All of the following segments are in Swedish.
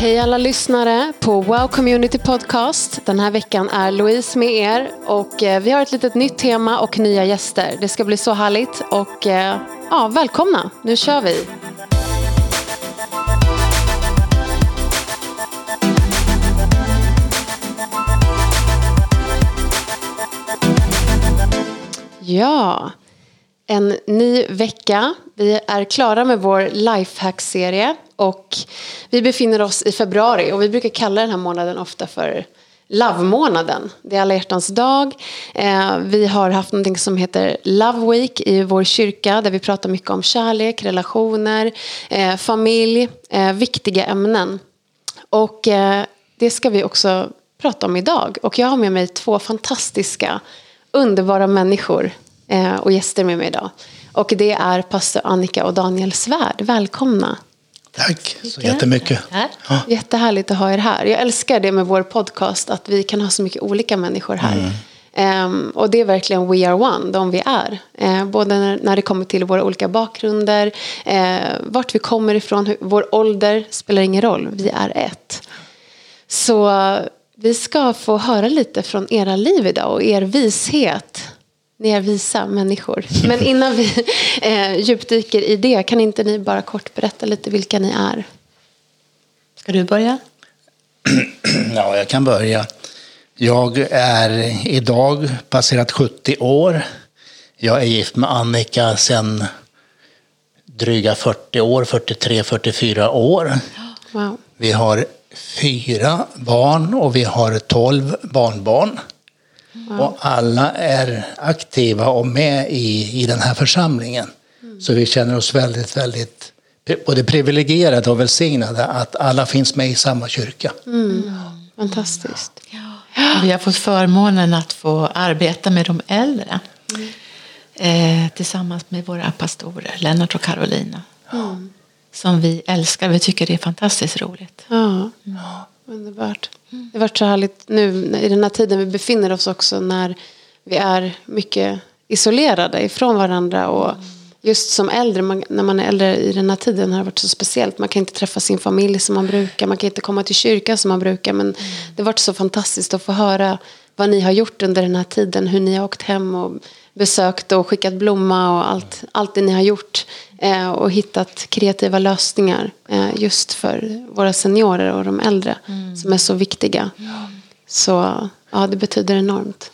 Hej alla lyssnare på Wow Community Podcast. Den här veckan är Louise med er och eh, vi har ett litet nytt tema och nya gäster. Det ska bli så härligt och eh, ja, välkomna. Nu kör vi. Ja, en ny vecka. Vi är klara med vår lifehack-serie och vi befinner oss i februari och vi brukar kalla den här månaden ofta för Love-månaden. Det är alla hjärtans dag. Eh, vi har haft någonting som heter Love Week i vår kyrka där vi pratar mycket om kärlek, relationer, eh, familj, eh, viktiga ämnen. Och det ska vi också prata om idag. Och jag har med mig två fantastiska, underbara människor och gäster med mig idag. Och det är pastor Annika och Daniel Svärd. Välkomna! Tack så jättemycket. Ja. Jättehärligt att ha er här. Jag älskar det med vår podcast, att vi kan ha så mycket olika människor här. Mm. Um, och det är verkligen we are one, de vi är. Uh, både när, det kommer till våra olika bakgrunder, uh, vart vi kommer ifrån, hur, vår ålder spelar ingen roll, vi är ett. Så uh, vi ska få höra lite från era liv idag och er vishet ni är visa människor. Men innan vi eh, djupdyker i det, kan inte ni bara kort berätta lite vilka ni är? Ska du börja? Ja, jag kan börja. Jag är idag passerat 70 år. Jag är gift med Annika sedan dryga 40 år, 43-44 år. Wow. Vi har fyra barn och vi har 12 barnbarn. Och alla är aktiva och med i, i den här församlingen. Mm. Så vi känner oss väldigt, väldigt både privilegierade och välsignade att alla finns med i samma kyrka. Mm. Fantastiskt. Ja. Vi har fått förmånen att få arbeta med de äldre mm. eh, tillsammans med våra pastorer, Lennart och Carolina. Mm. Som vi älskar. Vi tycker det är fantastiskt roligt. Ja. Underbart. Det har varit så härligt nu i den här tiden vi befinner oss också när vi är mycket isolerade ifrån varandra. Och just som äldre, man, när man är äldre i den här tiden har det varit så speciellt. Man kan inte träffa sin familj som man brukar, man kan inte komma till kyrkan som man brukar. Men det har varit så fantastiskt att få höra vad ni har gjort under den här tiden. Hur ni har åkt hem och besökt och skickat blomma och allt, allt det ni har gjort. Eh, och hittat kreativa lösningar eh, just för våra seniorer och de äldre mm. som är så viktiga. Ja. Så ja, det betyder enormt.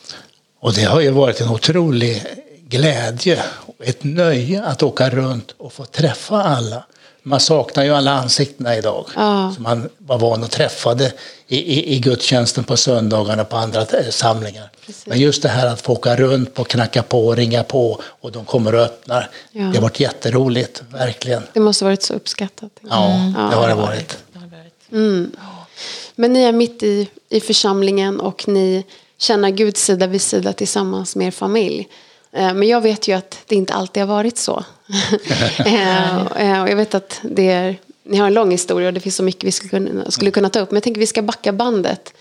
Och det har ju varit en otrolig glädje och ett nöje att åka runt och få träffa alla man saknar ju alla ansiktena idag. Ja. Som man var van att träffade i, i, i gudstjänsten på söndagarna på andra eh, samlingar. Precis. Men just det här att få åka runt på, knacka på, ringa på och de kommer och öppnar. Ja. Det har varit jätteroligt, verkligen. Det måste ha varit så uppskattat. Ja, mm. det har det varit. Mm. Men ni är mitt i, i församlingen och ni känner Gud sida vid sida tillsammans med er familj. Eh, men jag vet ju att det inte alltid har varit så. Eh, eh, och jag vet att det är, ni har en lång historia och det finns så mycket vi skulle kunna, skulle kunna ta upp. Men jag tänker att vi ska backa bandet.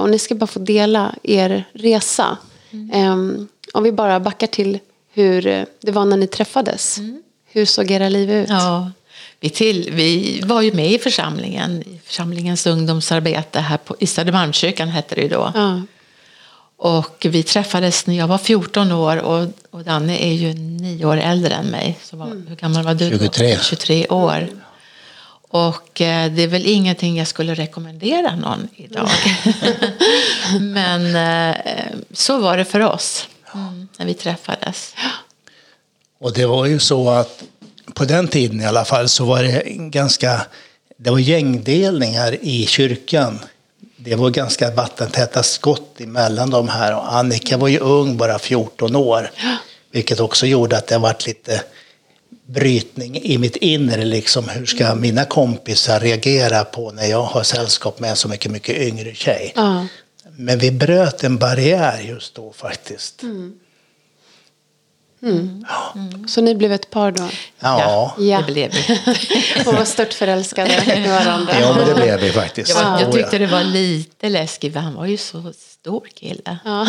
Och ni ska bara få dela er resa. Mm. Om vi bara backar till hur det var när ni träffades. Mm. Hur såg era liv ut? Ja, vi, till, vi var ju med i församlingen, i församlingens ungdomsarbete här på, i Södermalmskyrkan hette det ju då. Ja. Och vi träffades när jag var 14 år och, och Danne är ju nio år äldre än mig. Så var, mm. Hur gammal var du? 23. 23 år. Och eh, det är väl ingenting jag skulle rekommendera någon idag. Men eh, så var det för oss mm, när vi träffades. Och det var ju så att på den tiden i alla fall så var det ganska det var gängdelningar i kyrkan det var ganska vattentäta skott emellan de här. Och Annika var ju ung, bara 14 år. Vilket också gjorde att det varit lite brytning i mitt inre. Liksom, hur ska mina kompisar reagera på när jag har sällskap med en så mycket, mycket yngre tjej? Uh. Men vi bröt en barriär just då faktiskt. Mm. Mm. Mm. Så ni blev ett par då? Ja, ja. det blev vi. och var stört förälskade i varandra. Ja, men det blev vi faktiskt. Jag, var, jag tyckte det var lite läskigt, för han var ju så stor kille. Ja.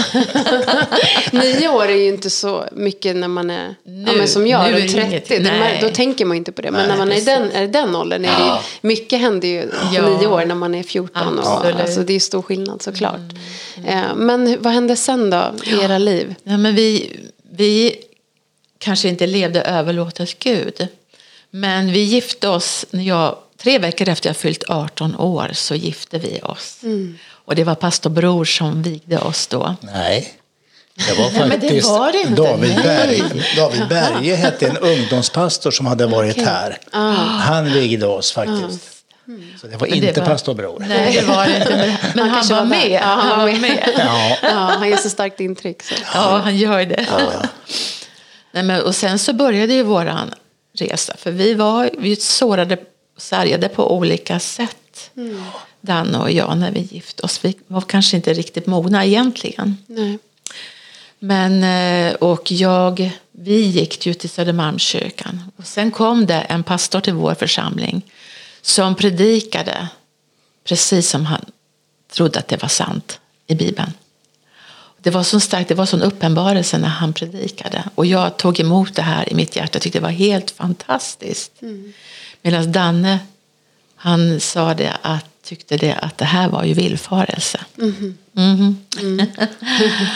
Nio år är ju inte så mycket när man är Nu- ja, men som jag, nu är är det 30. inget- Då, nej. då tänker man ju inte på det. Men Nej, när man är i den, är den åldern är det ju, mycket händer ju Ja. nio år när man är 14. Och, Absolut. Mm. alltså, det är stor skillnad såklart. Eh, men vad hände sen då i era liv? Ja, men vi, vi kanske inte levde överlåtet Gud. Men vi gifte oss, när jag, tre veckor efter jag fyllt 18 år så gifte vi oss. Och det var pastor Bror som vigde oss då. Nej. Det var men det faktiskt var det inte. David, Nej. Berg, David Berge hette en ungdomspastor som hade varit här. Han vigde oss faktiskt. Så det var Men det inte var- pastor Bror. Nej, det var det inte. Men, men han, var med. Ja, han var med. Ja. Ja, han ger så starkt intryck. Så. Ja, han gör det. Nej, men, och sen så började ju våran resa. För vi var vi sårade och sargade på olika sätt. Danne och jag när vi gifte oss. Vi var kanske inte riktigt mogna egentligen. Nej. Men, eh, och jag, vi gick ju till Södermalmskyrkan. Och sen kom det en pastor till vår församling som predikade precis som han trodde att det var sant i Bibeln. Det var så starkt, det var sån uppenbarelse när han predikade. Och jag tog emot det här i mitt hjärta och tyckte det var helt fantastiskt. Medan Danne, han sa det att, tyckte det att det här var ju villfarelse.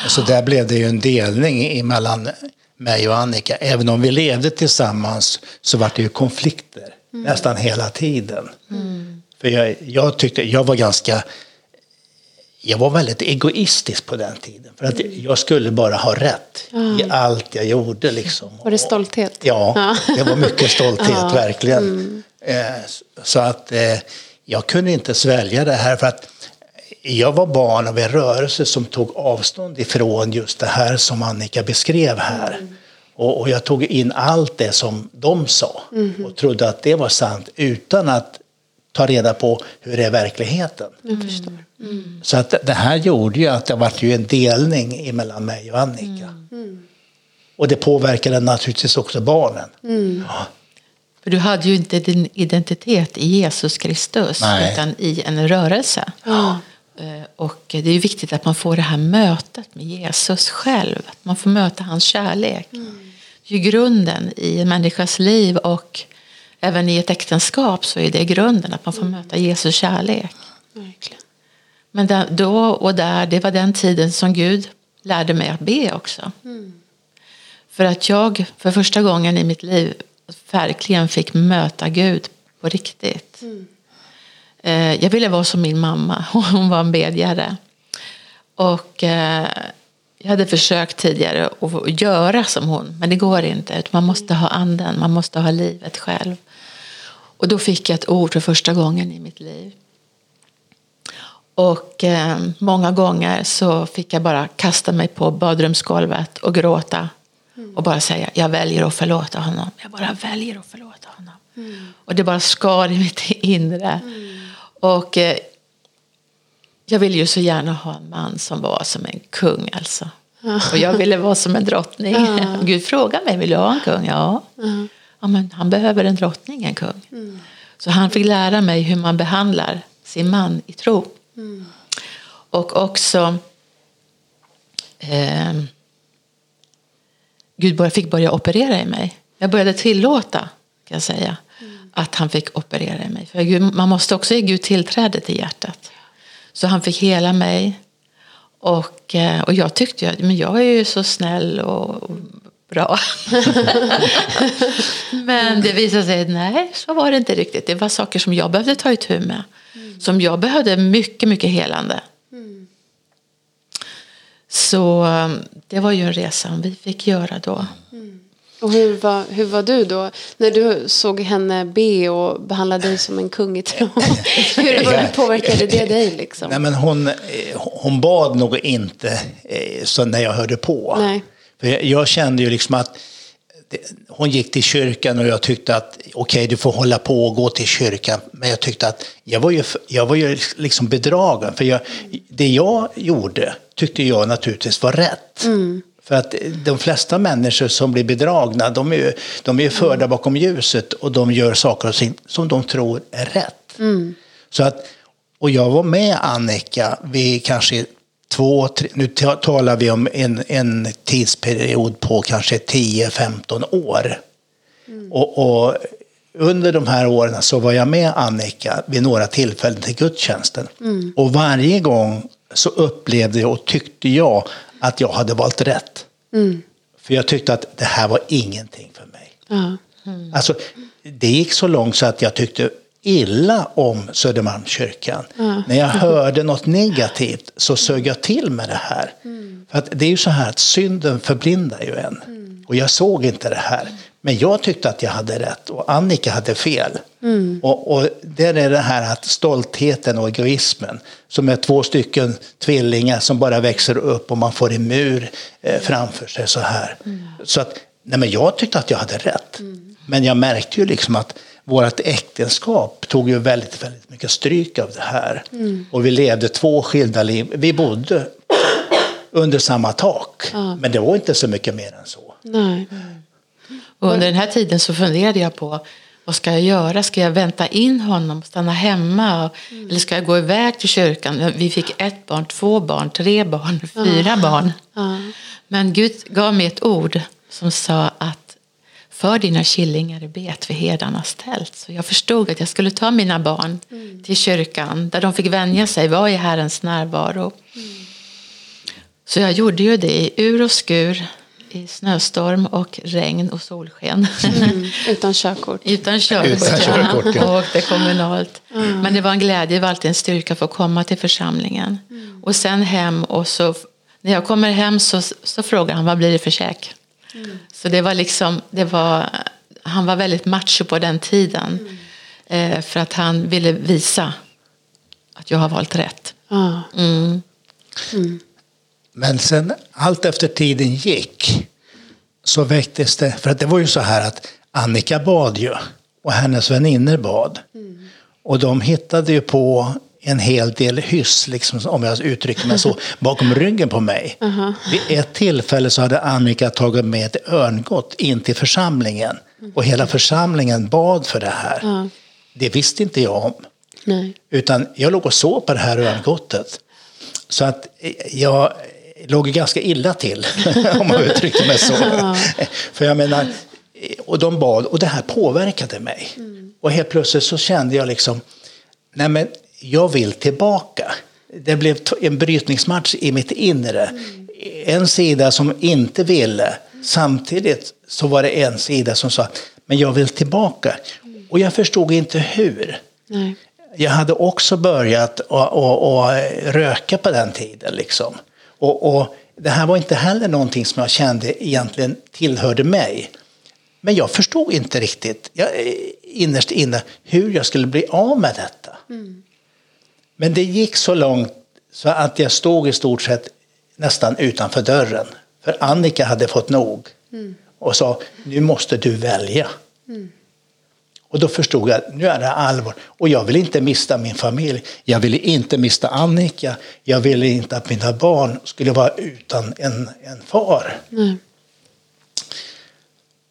Så där blev det ju en delning mellan mig och Annika. Även om vi levde tillsammans så var det ju konflikter nästan hela tiden. För jag, jag tyckte, jag var ganska, jag var väldigt egoistisk på den tiden. För att jag skulle bara ha rätt i allt jag gjorde liksom. Var det stolthet? Ja, det var mycket stolthet verkligen. Eh, Så att eh, jag kunde inte svälja det här för att jag var barn av en rörelse som tog avstånd ifrån just det här som Annika beskrev här. Och, och jag tog in allt det som de sa och trodde att det var sant utan att ta reda på hur det är verkligheten. Jag förstår. Så att det här gjorde ju att det var ju en delning mellan mig och Annika. Och det påverkade naturligtvis också barnen. Ja. För du hade ju inte din identitet i Jesus Kristus Nej. utan i en rörelse. Eh, Och det är ju viktigt att man får det här mötet med Jesus själv. Att man får möta hans kärlek. Det är ju grunden i en människas liv och även i ett äktenskap så är det grunden att man får möta Jesus kärlek. Verkligen. Men där, då och där, det var den tiden som Gud lärde mig att be också. För att jag för första gången i mitt liv verkligen fick möta Gud på riktigt. Eh, Jag ville vara som min mamma, hon var en bedjare. Och eh, jag hade försökt tidigare att göra som hon, men det går inte. Man måste ha anden, man måste ha livet själv. Och då fick jag ett ord för första gången i mitt liv. Och eh, många gånger så fick jag bara kasta mig på badrumsgolvet och gråta. Och bara säga, jag väljer att förlåta honom. Jag bara väljer att förlåta honom. Och det bara skar i mitt inre. Och eh, jag ville ju så gärna ha en man som var som en kung alltså. Och jag ville vara som en drottning. Gud frågade mig, vill du ha en kung? Ja. Ja men han behöver en drottning, en kung. Så han fick lära mig hur man behandlar sin man i tro. Och också eh, Gud fick börja operera i mig. Jag började tillåta, kan jag säga, att han fick operera i mig. För Gud, man måste också ge Gud tillträde till hjärtat. Så han fick hela mig. Och, eh, och jag tyckte att men jag är ju så snäll och bra. Men det visade sig nej, så var det inte riktigt. Det var saker som jag behövde ta itu med. Som jag behövde mycket, mycket helande. Så eh, det var ju en resa vi fick göra då. Och hur var, hur var du då? När du såg henne be och behandla dig som en kung i tron. hur, hur påverkade det dig liksom? Nej, men hon, eh, hon bad nog inte eh, så när jag hörde på. Nej. Jag, kände ju liksom att hon gick till kyrkan och jag tyckte att okej, du får hålla på och gå till kyrkan. Men jag tyckte att jag var ju, jag var ju liksom bedragen. För jag, det jag gjorde tyckte jag naturligtvis var rätt. För att de flesta människor som blir bedragna, de är ju, de är förda bakom ljuset och de gör saker och ting som de tror är rätt. Så att, och jag var med Annika vid kanske två, tre, nu talar vi om en, en tidsperiod på kanske 10-15 år. Mm. Och, och, under de här åren så var jag med Annika vid några tillfällen till gudstjänsten. Mm. Och varje gång så upplevde jag och tyckte jag att jag hade valt rätt. Mm. För jag tyckte att det här var ingenting för mig. Mm. Alltså, det gick så långt så att jag tyckte illa om Södermalmskyrkan. Mm. När jag hörde något negativt så sög jag till med det här. Mm. För att det är ju så här att synden förblindar ju en. Mm. Och jag såg inte det här. Men jag tyckte att jag hade rätt och Annika hade fel. Mm. Och, och det är det här att stoltheten och egoismen som är två stycken tvillingar som bara växer upp och man får en mur eh, framför sig så här. Mm. Så att, nej men jag tyckte att jag hade rätt. Mm. Men jag märkte ju liksom att vårt äktenskap tog ju väldigt, väldigt mycket stryk av det här. Mm. Och vi levde två skilda liv. Vi bodde under samma tak. Ja. Men det var inte så mycket mer än så. Nej. Och under den här tiden så funderade jag på vad ska jag göra? Ska jag vänta in honom, stanna hemma? Mm. Eller ska jag gå iväg till kyrkan? Vi fick ett barn, två barn, tre barn, fyra ja. barn. Ja. Men Gud gav mig ett ord som sa att för dina killingar i bet vid herdarnas tält. Så jag förstod att jag skulle ta mina barn mm. till kyrkan där de fick vänja sig, vara i Herrens närvaro. Mm. Så jag gjorde ju det i ur och skur, i snöstorm och regn och solsken. Mm. Utan körkort. Utan körkort, Utan körkort ja. Och åkte kommunalt. Mm. Men det var en glädje, det var alltid en styrka att få komma till församlingen. Mm. Och sen hem och så, när jag kommer hem så, så frågar han vad blir det för käk? Mm. Så det var liksom, det var, han var väldigt macho på den tiden. Mm. Eh, för att han ville visa att jag har valt rätt. Ah. Mm. Men sen allt efter tiden gick så väcktes det, för att det var ju så här att Annika bad ju och hennes vänner bad. Mm. Och de hittade ju på en hel del hyss, liksom, om jag uttrycker mig så, bakom ryggen på mig. Uh -huh. Vid ett tillfälle så hade Annika tagit med ett örngott in till församlingen. Och hela församlingen bad för det här. Uh -huh. Det visste inte jag om. Nej. Utan jag låg och sov på det här örngottet. Så att jag låg ganska illa till, om man uttrycker mig så. -huh. För jag menar, och de bad, och det här påverkade mig. Mm. Och helt plötsligt så kände jag liksom, nej men jag vill tillbaka. Det blev en brytningsmatch i mitt inre. Mm. En sida som inte ville. Samtidigt så var det en sida som sa, men jag vill tillbaka. Mm. Och jag förstod inte hur. Nej. Jag hade också börjat att röka på den tiden. Liksom. Och, och, det här var inte heller någonting som jag kände egentligen tillhörde mig. Men jag förstod inte riktigt, jag, innerst inne, hur jag skulle bli av med detta. Mm. Men det gick så långt så att jag stod i stort sett nästan utanför dörren. För Annika hade fått nog mm. och sa nu måste du välja. Mm. Och då förstod jag nu är det allvar. Och jag vill inte mista min familj. Jag ville inte mista Annika. Jag ville inte att mina barn skulle vara utan en, en far. Mm.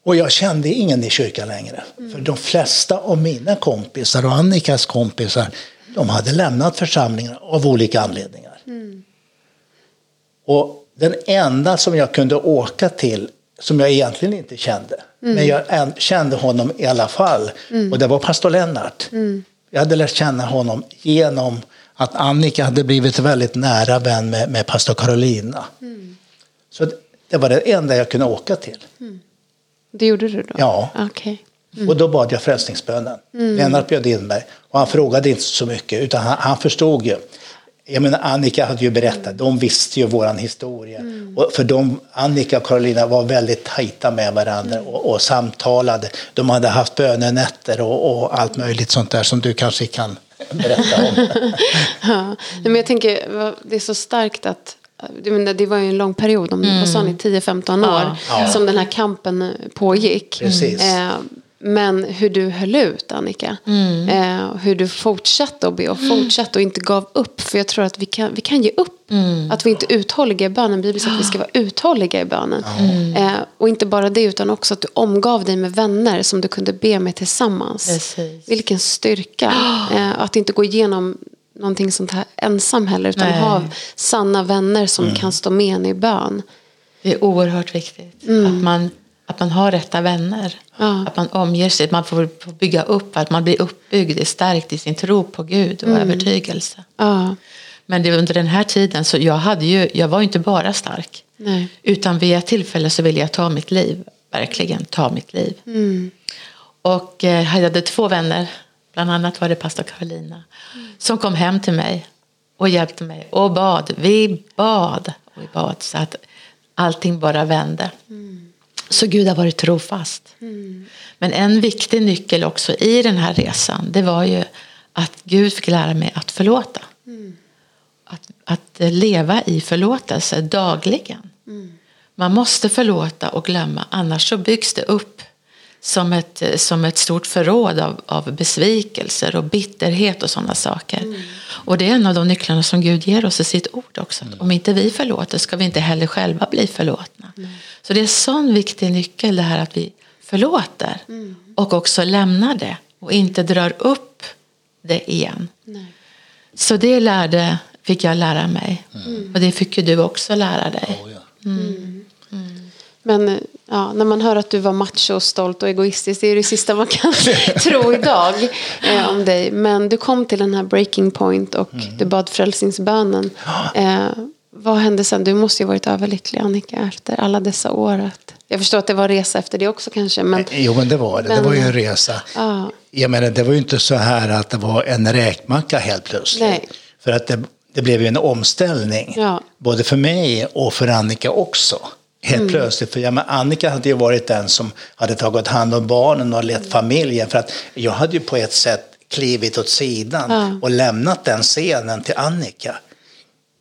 Och jag kände ingen i kyrkan längre. För de flesta av mina kompisar och Annikas kompisar de hade lämnat församlingen av olika anledningar. Mm. Och den enda som jag kunde åka till, som jag egentligen inte kände, mm. men jag kände honom i alla fall, mm. och det var pastor Lennart. Mm. Jag hade lärt känna honom genom att Annika hade blivit väldigt nära vän med, med pastor Carolina. Mm. Så det var det enda jag kunde åka till. Mm. Det gjorde du då? Ja. Okay. Mm. Och då bad jag frälsningsbönen. Mm. Lennart bjöd in mig och han frågade inte så mycket utan han, han förstod ju. Jag menar, Annika hade ju berättat, de visste ju våran historia. Mm. Och för de, Annika och Karolina var väldigt tajta med varandra mm. och, och, samtalade. De hade haft bönenätter och, och, allt möjligt sånt där som du kanske kan berätta om. ja. Men jag tänker, det är så starkt att det var ju en lång period, om, mm. vad sa ni, 10-15 år, ja. som den här kampen pågick. Precis. Eh, men hur du höll ut, Annika. Mm. Eh, hur du fortsatte att be och fortsatte och inte gav upp. För jag tror att vi kan, vi kan ge upp. Mm. Att vi inte är uthålliga i bönen. Bibeln säger att vi ska vara uthålliga i bönen. Mm. Eh, och inte bara det, utan också att du omgav dig med vänner som du kunde be med tillsammans. Precis. Vilken styrka. Eh, att inte gå igenom någonting sånt här ensam heller. Utan Nej. ha sanna vänner som Mm. kan stå med en i bön. Det är oerhört viktigt att, man, att man har rätta vänner. Ja. Att man omger sig, att man får bygga upp, att man blir uppbyggd, är stärkt i sin tro på Gud och övertygelse. Ja, Men det, under den här tiden så jag, hade ju, jag var ju inte bara stark. nej. Utan vid ett tillfälle så ville jag ta mitt liv. Verkligen ta mitt liv. Och eh, jag hade två vänner. Bland annat var det pastor Karolina. Som kom hem till mig. Och hjälpte mig. Och bad. Vi bad. Och vi bad så att allting bara vände. Så Gud har varit trofast. Men en viktig nyckel också i den här resan. Det var ju att Gud fick lära mig att förlåta. Att, att leva i förlåtelse dagligen. Man måste förlåta och glömma, annars så byggs det upp som ett, som ett stort förråd av, av besvikelser och bitterhet och sådana saker. Och det är en av de nycklarna som Gud ger oss i sitt ord också. Att Om inte vi förlåter ska vi inte heller själva bli förlåtna. Så det är en sån viktig nyckel det här att vi förlåter och också lämnar det och inte drar upp det igen. Så det lärde, fick jag lära mig. Och det fick ju du också lära dig. Oh, ja. Men eh, ja, när man hör att du var macho, stolt och egoistisk, det är det sista man kan tro idag eh, om dig. Men du kom till den här breaking point och Mm. du bad frälsningsbönen. Eh, vad hände sen? Du måste ju varit överlycklig Annika efter alla dessa år. Att, jag förstår att det var resa efter det också kanske. Men, Jo, men det var det. Det Men- var ju en resa. Ja. Jag menar, det var ju inte så här att det var en räkmacka helt plötsligt. Nej. För att det, det blev ju en omställning. Ja. Både för mig och för Annika också. Helt Mm. plötsligt. För jag menar, Annika hade ju varit den som hade tagit hand om barnen och lett familjen. För att jag hade ju på ett sätt klivit åt sidan Ja. och lämnat den scenen till Annika.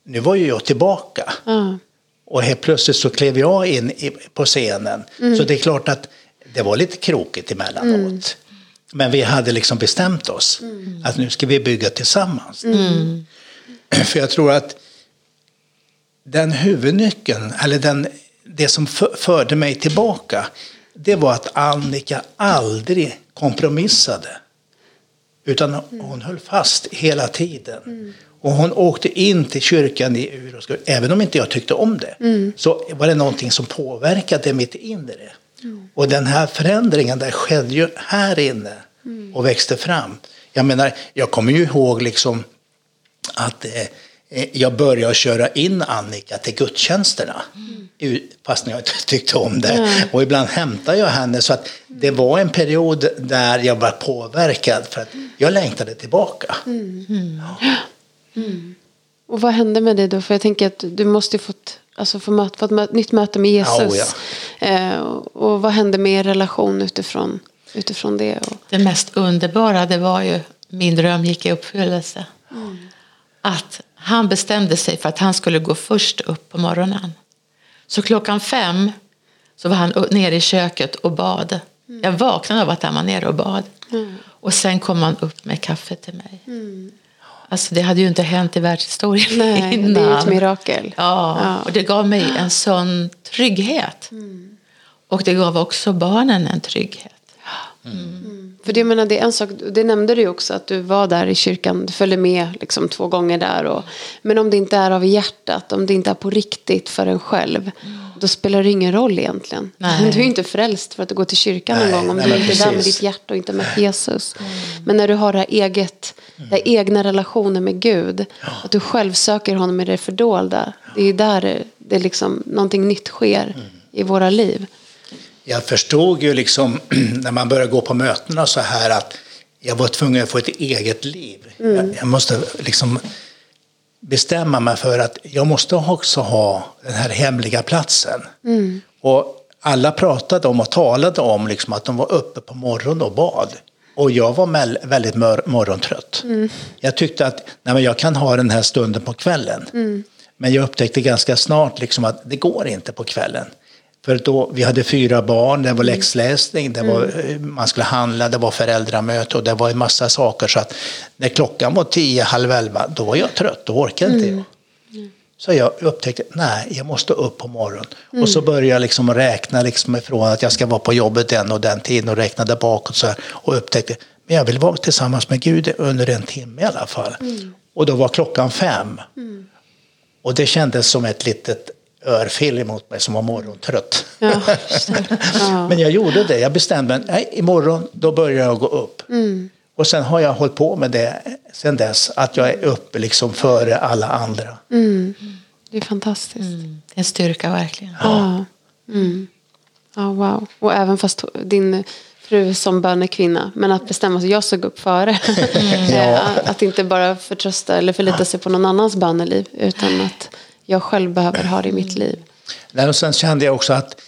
Nu var ju jag tillbaka. ja, Och helt plötsligt så klev jag in på scenen. Så det är klart att det var lite krokigt emellanåt. Men vi hade liksom bestämt oss att nu ska vi bygga tillsammans. För jag tror att den huvudnyckeln, eller den, det som för, förde mig tillbaka, det var att Annika aldrig kompromissade. Utan hon höll fast hela tiden. Och hon åkte in till kyrkan i ur och skur. Även om inte jag tyckte om det så var det någonting som påverkade mitt inre. Och den här förändringen där skedde ju här inne och växte fram. Jag menar, jag kommer ju ihåg liksom att eh, jag började köra in Annika till gudstjänsterna. U- Fast jag inte tyckte om det. Och ibland hämtade jag henne. Så att det var en period där jag var påverkad för att jag längtade tillbaka. Och vad hände med dig då? För jag tänker att du måste ju fått, alltså få möta, fått mö- nytt möte med Jesus. Ja, oh eh, och, och vad hände med er relation utifrån, utifrån det? Och, Det mest underbara det var ju min dröm gick i uppfyllelse. Att han bestämde sig för att han skulle gå först upp på morgonen. Så klockan fem så var han nere i köket och bad. Jag vaknade av att han var nere och bad. Och sen kom han upp med kaffe till mig. Alltså det hade ju inte hänt i världshistorien nej, innan. det är ett mirakel. Ja, Ja. och det gav mig en sån trygghet. Och det gav också barnen en trygghet. För det, menar, det är en sak, det nämnde du ju också att du var där i kyrkan, du följde med liksom två gånger där. Och, men om det inte är av hjärtat, om det inte är på riktigt för en själv, då spelar det ingen roll egentligen. Nej. Du är ju inte frälst för att du går till kyrkan Nej, en gång om nej, du inte är där med ditt hjärta och inte med Jesus. Men när du har det här eget, den här egna relationen med Gud, att du själv söker honom i det fördolda, det är där det, det liksom, någonting nytt sker i våra liv. Jag förstod ju liksom när man började gå på mötena så här att jag var tvungen att få ett eget liv. Jag, jag måste liksom bestämma mig för att jag måste också ha den här hemliga platsen. Och alla pratade om och talade om liksom att de var uppe på morgonen och bad. Och jag var väldigt morgontrött. Jag tyckte att nej, men jag kan ha den här stunden på kvällen. Men jag upptäckte ganska snart liksom att det går inte på kvällen. För då, vi hade fyra barn, det var läxläsning, det var, eh, man skulle handla, det var föräldramöte och det var en massa saker. Så att när klockan var tio, halv elva, då var jag trött, då orkade inte jag. Så jag upptäckte, nej, jag måste upp på morgonen. Och så började jag liksom räkna liksom ifrån att jag ska vara på jobbet den och den tiden och räknade bakåt så här, och upptäckte, men jag vill vara tillsammans med Gud under en timme i alla fall. Och då var klockan fem. Mm. Och det kändes som ett litet örfil emot mig som var morgontrött. Ja, ja. Men jag gjorde det. Jag bestämde mig, nej, imorgon då börjar jag gå upp. Mm. Och sen har jag hållit på med det sen dess, att jag är uppe liksom före alla andra. Mm. Det är fantastiskt. Mm. Det är en styrka verkligen. Ja. Mm. ja, wow. Och även fast din fru som bönekvinna, men att bestämma sig, jag såg upp före. Mm. ja. att inte bara förtrösta eller förlita sig på någon annans böneliv, utan att jag själv behöver ha det i mitt liv. Nej, och sen kände jag också att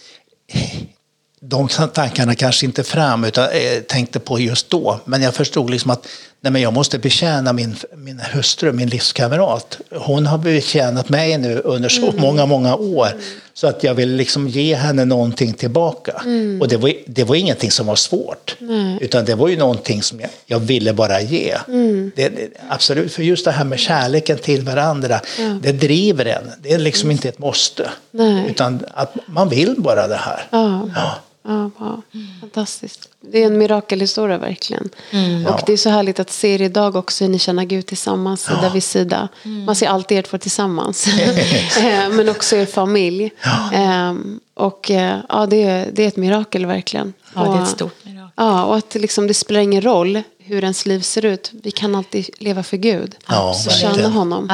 de tankarna kanske inte fram utan eh, tänkte på just då. Men jag förstod liksom att nej, men jag måste betjäna min, min hustru, min livskamrat. Hon har betjänat mig nu under så mm. många, många år. Mm. Så att jag vill liksom ge henne någonting tillbaka. Mm. Och det var, det var ingenting som var svårt. Utan det var ju någonting som jag, jag ville bara ge. Mm. Det, det, absolut, för just det här med kärleken till varandra, ja. det driver en. Det är liksom inte ett måste. Nej. Utan att man vill bara det här. Ja. ja. Ja, wow. Fantastiskt. Det är en mirakelhistoria verkligen. Mm. Och det är så härligt att se er idag också hur ni känner Gud tillsammans, sida ja. vid sida. Mm. Man ser alltid er två tillsammans. Eh, men också er familj. Ja. Ehm, och eh, ja, det är, det är ett mirakel verkligen. Ja, det är ett stort mirakel. Ja, och att liksom, det spelar ingen roll hur ens liv ser ut. Vi kan alltid leva för Gud. Ja, känna honom.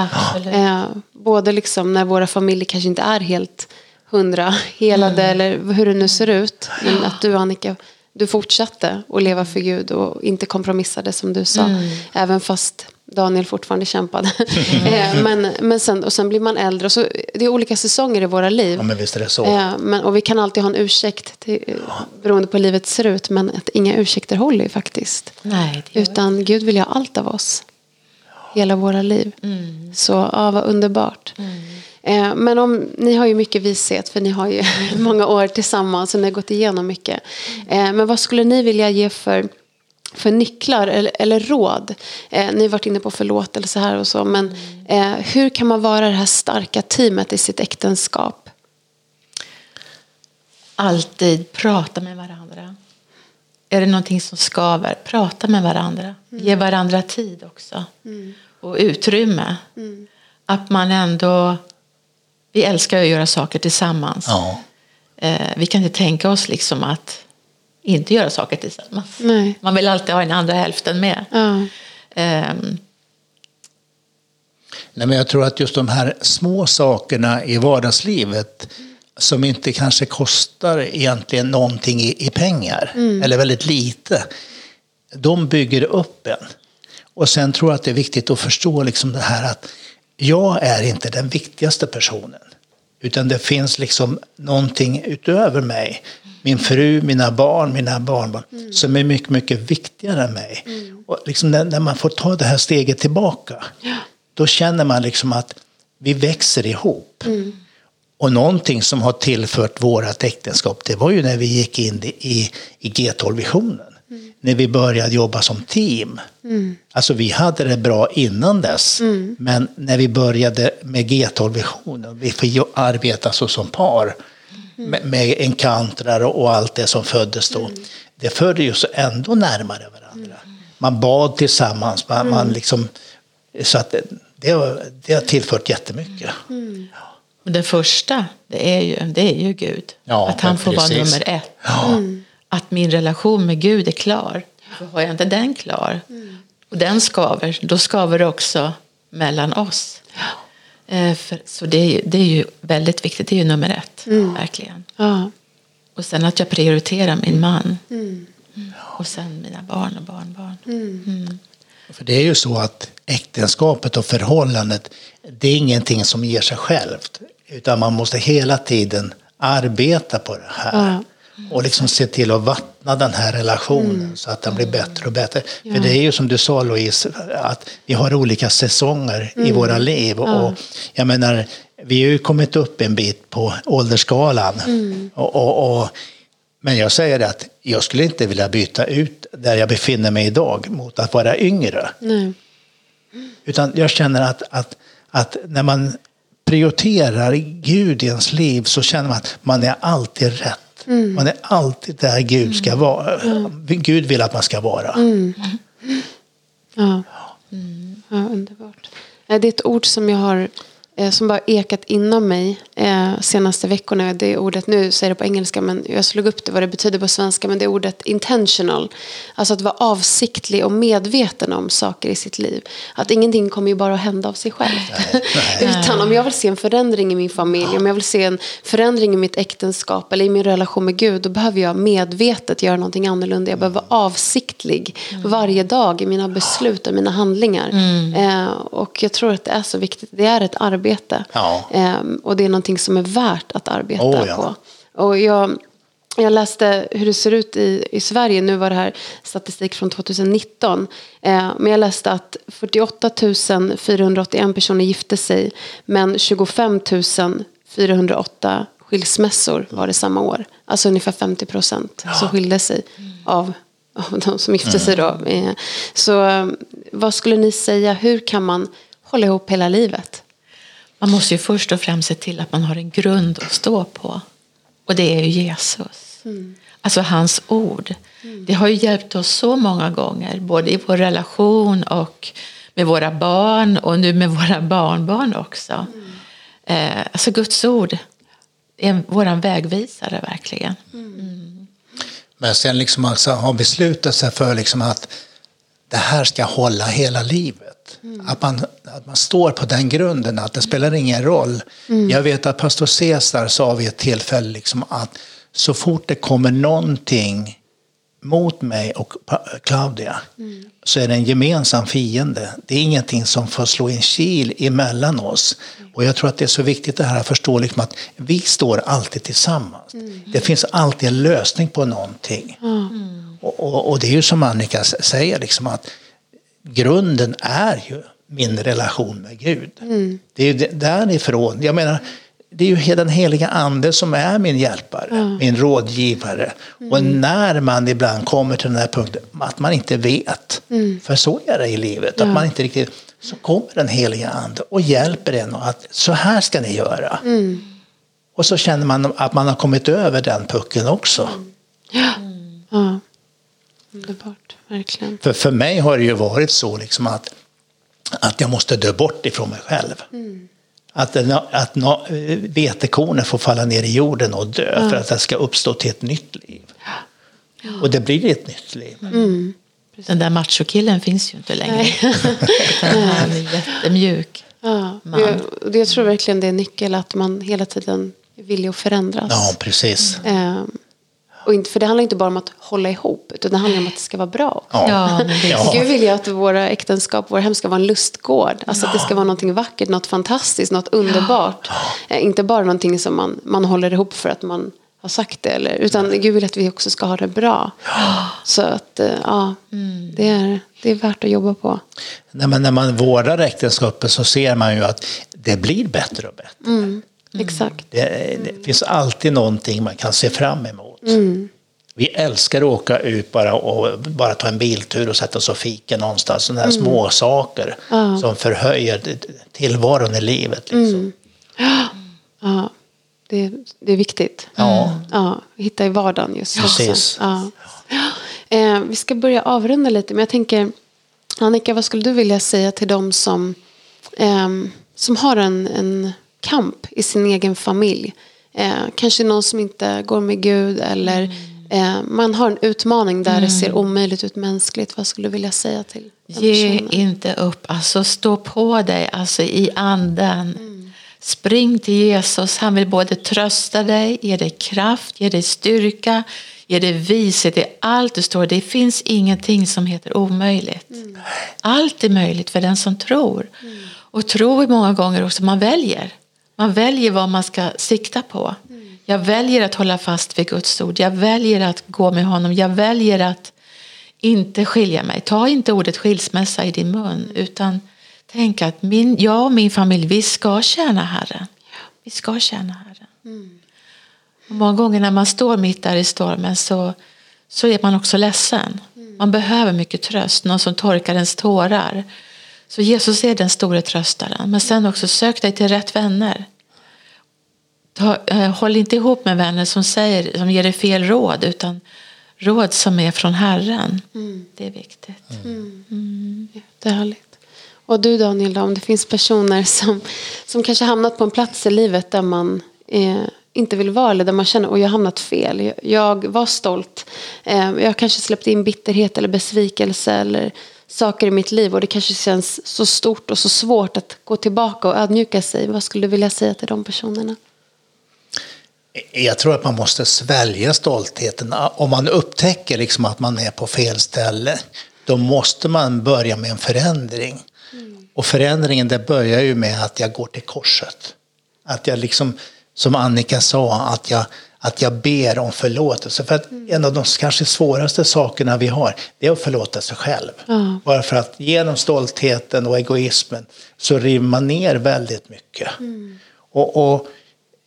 Eh, både liksom när våra familjer kanske inte är helt hundra helade mm. eller hur det nu ser ut. Men att du Annika, du fortsatte att leva för Gud och inte kompromissade som du sa. Mm. Även fast Daniel fortfarande kämpade. Mm. men, men sen, och sen blir man äldre. Och så, det är olika säsonger i våra liv. Ja, men visst är det så. Eh, men, och vi kan alltid ha en ursäkt till, beroende på hur livet ser ut. Men att inga ursäkter håller ju faktiskt. Nej, Utan Gud vill ha allt av oss. Hela våra liv. Mm. Så ja, vad underbart. Mm. Eh, men om, ni har ju mycket vishet för ni har ju många år tillsammans och ni har gått igenom mycket. Eh, men vad skulle ni vilja ge för, för nycklar eller, eller råd? Eh, ni har varit inne på förlåtelse här och så. Men hur kan man vara det här starka teamet i sitt äktenskap? Alltid prata med varandra. Är det någonting som skaver, prata med varandra. Mm. Ge varandra tid också. Mm. Och utrymme. Mm. Att man ändå vi älskar att göra saker tillsammans. Ja. Eh, vi kan inte tänka oss liksom att inte göra saker tillsammans. Nej. Man vill alltid ha den andra hälften med. Ja. Um. Nej, men jag tror att just de här små sakerna i vardagslivet som inte kanske kostar egentligen någonting i, i pengar, mm. eller väldigt lite, de bygger upp en. Och sen tror jag att det är viktigt att förstå liksom det här att jag är inte den viktigaste personen. Utan det finns liksom någonting utöver mig. Min fru, mina barn, mina barnbarn. Mm. Som är mycket, mycket viktigare än mig. Mm. Och liksom när, när, man får ta det här steget tillbaka. Ja. Då känner man liksom att vi växer ihop. Mm. Och någonting som har tillfört vårat äktenskap, det var ju när vi gick in i, i G12-visionen när vi började jobba som team. Mm. Alltså vi hade det bra innan dess, mm. men när vi började med G12-visionen, vi fick arbeta så som par med, med enkantrar och allt det som föddes då. Det förde ju så ändå närmare varandra. Man bad tillsammans, man, man liksom, så att det, det, det har tillfört jättemycket. Mm. Det första, det är ju, det är ju Gud. Ja, att han får precis. vara nummer ett. Ja. Mm att min relation med Gud är klar. För har jag inte den klar mm. och den skaver, då skaver det också mellan oss. Eh, för, så det är, ju, det är ju väldigt viktigt, det är ju nummer ett, mm. verkligen. Ja. Och sen att jag prioriterar min man. Mm. Och sen mina barn och barnbarn. Mm. mm. För det är ju så att äktenskapet och förhållandet, det är ingenting som ger sig självt. Utan man måste hela tiden arbeta på det här. Ja och liksom se till att vattna den här relationen mm. så att den blir bättre och bättre. Ja. För det är ju som du sa Louise, att vi har olika säsonger mm. i våra liv. Ja. Och jag menar, vi har ju kommit upp en bit på åldersskalan. Mm. Och, och, och, men jag säger att jag skulle inte vilja byta ut där jag befinner mig idag mot att vara yngre. Nej. Utan jag känner att, att, att när man prioriterar Gud i ens liv så känner man att man är alltid rätt Mm. Man är alltid där Gud ska vara. Mm. Gud vill att man ska vara. Mm. Ja. Ja, underbart. Det är ett ord som jag har som bara ekat inom mig eh, senaste veckorna. Det ordet, nu säger det på engelska men jag slog upp det vad det betyder på svenska. Men det är ordet intentional. Alltså att vara avsiktlig och medveten om saker i sitt liv. Att ingenting kommer ju bara att hända av sig självt. Utan om jag vill se en förändring i min familj, om jag vill se en förändring i mitt äktenskap eller i min relation med Gud, då behöver jag medvetet göra någonting annorlunda. Jag behöver vara avsiktlig varje dag i mina beslut och mina handlingar. Eh, och jag tror att det är så viktigt. Det är ett arbete. Ja. Eh, och det är någonting som är värt att arbeta Oh, ja. på. Och jag, jag läste hur det ser ut i, i Sverige. Nu var det här statistik från 2019. Eh, men jag läste att 48 481 personer gifte sig. Men 25 408 skilsmässor var det samma år. Alltså ungefär 50 procent som skilde sig av, av de som gifte sig då. Eh, Så eh, vad skulle ni säga, hur kan man hålla ihop hela livet? Man måste ju först och främst se till att man har en grund att stå på. Och det är ju Jesus. Alltså hans ord. Det har ju hjälpt oss så många gånger. Både i vår relation och med våra barn och nu med våra barnbarn också. Eh, alltså Guds ord är våran vägvisare verkligen. Men sen liksom alltså ha beslutat sig för liksom att det här ska hålla hela livet. Att, man, att man står på den grunden, att det spelar ingen roll. Jag vet att pastor Cesar sa vid ett tillfälle liksom att så fort det kommer någonting mot mig och Claudia så är det en gemensam fiende. Det är ingenting som får slå en kil emellan oss. Och jag tror att det är så viktigt det här att förstå liksom att vi står alltid tillsammans. Det finns alltid en lösning på någonting. Och, och, och det är ju som Annika säger, liksom att grunden är ju min relation med Gud. Det är ju därifrån, jag menar, det är ju den heliga ande som är min hjälpare, min rådgivare. Och när man ibland kommer till den här punkten att man inte vet, för så är det i livet, att man inte riktigt, så kommer den heliga ande och hjälper en att så här ska ni göra. Och så känner man att man har kommit över den pucken också. Ja, underbart, verkligen. För, för mig har det ju varit så liksom att, att jag måste dö bort ifrån mig själv. Att, en- att nå- vetekornen får falla ner i jorden och dö för att det ska uppstå till ett nytt liv. Och det blir ett nytt liv. Den där machokillen finns ju inte längre. Utan han är jättemjuk. Ja, man. jag, och det- jag tror verkligen det är nyckel att man hela tiden är villig att förändras. Ja, precis. Ehm, och inte, för det handlar inte bara om att hålla ihop, utan det handlar om att det ska vara bra. Ja. Ja, men det är Ja. Gud vill ju att våra äktenskap, våra hem ska vara en lustgård. Alltså att det ska vara någonting vackert, något fantastiskt, något underbart. Eh, inte bara någonting som man, man håller ihop för att man har sagt det. Eller, utan Gud vill att vi också ska ha det bra. Så att, eh, ja, det, är, det är värt att jobba på. Nej, men när man vårdar äktenskapet så ser man ju att det blir bättre och bättre. Exakt. Det, det finns alltid någonting man kan se fram emot. Vi älskar att åka ut bara och bara ta en biltur och sätta oss och fika någonstans. Sådana här små saker som förhöjer tillvaron i livet. Liksom. Ja, det, det är viktigt. Ja. Ja, hitta i vardagen just Precis. också. Ja. Eh, vi ska börja avrunda lite, men jag tänker Annika, vad skulle du vilja säga till dem som, ehm, som har en, en kamp i sin egen familj? Eh, kanske någon som inte går med Gud eller eh, man har en utmaning där det ser omöjligt ut mänskligt. Vad skulle du vilja säga till den Ge personen? inte upp, alltså stå på dig alltså i anden. Spring till Jesus, han vill både trösta dig, ge dig kraft, ge dig styrka, ge dig vishet i allt du står. Det finns ingenting som heter omöjligt. Allt är möjligt för den som tror. Och tro är många gånger också, man väljer. Man väljer vad man ska sikta på. Jag väljer att hålla fast vid Guds ord. Jag väljer att gå med honom. Jag väljer att inte skilja mig. Ta inte ordet skilsmässa i din mun utan tänk att min, jag och min familj, vi ska tjäna Herren. Vi ska tjäna Herren. Och många gånger när man står mitt där i stormen så, så är man också ledsen. Man behöver mycket tröst, någon som torkar ens tårar. Så Jesus är den stora tröstaren. Men sen också sök dig till rätt vänner. Ta, eh, håll inte ihop med vänner som, säger, som ger dig fel råd utan råd som är från Herren. Det är viktigt. Det är härligt. Och du Daniel, då, om det finns personer som, som kanske hamnat på en plats i livet där man eh, inte vill vara eller där man känner att jag har hamnat fel. Jag, jag var stolt. Eh, jag kanske släppte in bitterhet eller besvikelse eller saker i mitt liv och det kanske känns så stort och så svårt att gå tillbaka och ödmjuka sig. Vad skulle du vilja säga till de personerna? Jag tror att man måste svälja stoltheten. Om man upptäcker liksom att man är på fel ställe, då måste man börja med en förändring. Mm. Och förändringen det börjar ju med att jag går till korset. Att jag liksom, som Annika sa, att jag, att jag ber om förlåtelse. För att mm. en av de kanske svåraste sakerna vi har, det är att förlåta sig själv. Mm. Bara för att genom stoltheten och egoismen så river man ner väldigt mycket. Mm. Och, och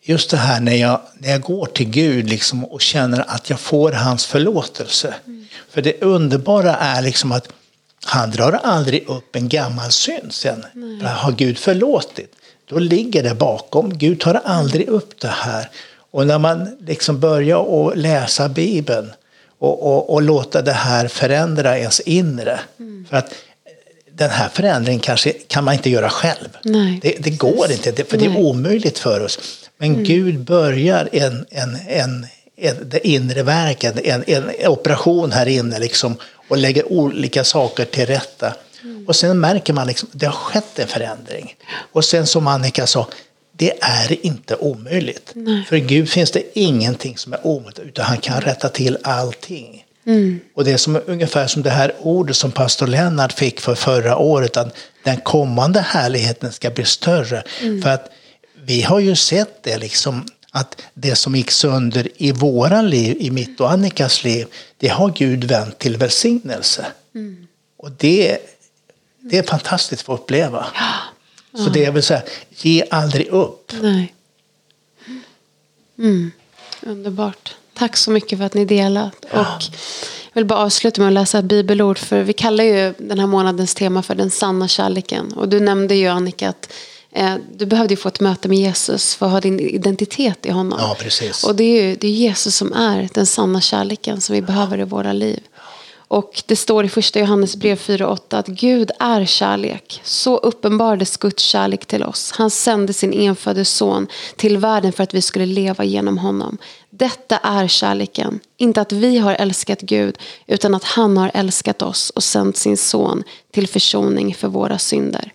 just det här när jag, när jag går till Gud liksom och känner att jag får hans förlåtelse. Mm. För det underbara är liksom att han drar aldrig upp en gammal synd sen. För har Gud förlåtit, då ligger det bakom. Gud tar aldrig upp det här. Och när man liksom börjar att läsa Bibeln och, och, och låta det här förändra ens inre. Mm. För att den här förändringen kanske kan man inte göra själv. Det, det, går inte, för Nej. det är omöjligt för oss. Men mm. Gud börjar en, en, en, en, det inre verket, en, en operation här inne liksom, och lägger olika saker till rätta. Mm. Och sen märker man liksom, det har skett en förändring. Och sen som Annika sa, det är inte omöjligt. Nej. För Gud finns det ingenting som är omöjligt, utan han kan rätta till allting. Mm. Och det är som, ungefär som det här ordet som pastor Lennart fick för förra året, att den kommande härligheten ska bli större. Mm. För att vi har ju sett det liksom, att det som gick sönder i våra liv, i mitt och Annikas liv, det har Gud vänt till välsignelse. Mm. Och det, det är fantastiskt att få uppleva. Ja. Så det jag vill säga, ge aldrig upp. Nej. Mm. Underbart. Tack så mycket för att ni delat. Ja. Och jag vill bara avsluta med att läsa ett bibelord. För vi kallar ju den här månadens tema för den sanna kärleken. Och du nämnde ju Annika att du behövde ju få ett möte med Jesus för att ha din identitet i honom. Ja, precis. Och det är ju det är Jesus som är den sanna kärleken som vi behöver i våra liv. Och det står i första Johannes brev 4.8 att Gud är kärlek. Så uppenbarades Guds kärlek till oss. Han sände sin enfödde son till världen för att vi skulle leva genom honom. Detta är kärleken. Inte att vi har älskat Gud utan att han har älskat oss och sänt sin son till försoning för våra synder.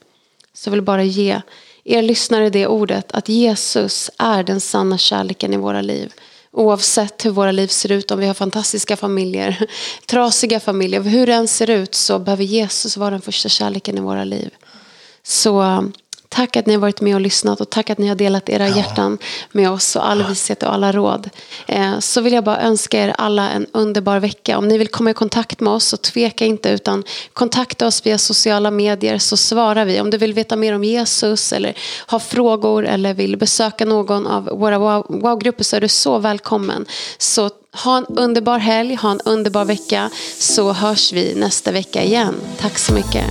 Så jag vill bara ge er lyssnare det ordet att Jesus är den sanna kärleken i våra liv. Oavsett hur våra liv ser ut, om vi har fantastiska familjer, trasiga familjer, hur det än ser ut så behöver Jesus vara den första kärleken i våra liv. Så Tack att ni har varit med och lyssnat och tack att ni har delat era ja. hjärtan med oss och all vishet och alla råd. Eh, så vill jag bara önska er alla en underbar vecka. Om ni vill komma i kontakt med oss så tveka inte utan kontakta oss via sociala medier så svarar vi. Om du vill veta mer om Jesus eller har frågor eller vill besöka någon av våra wow-grupper så är du så välkommen. Så ha en underbar helg, ha en underbar vecka så hörs vi nästa vecka igen. Tack så mycket.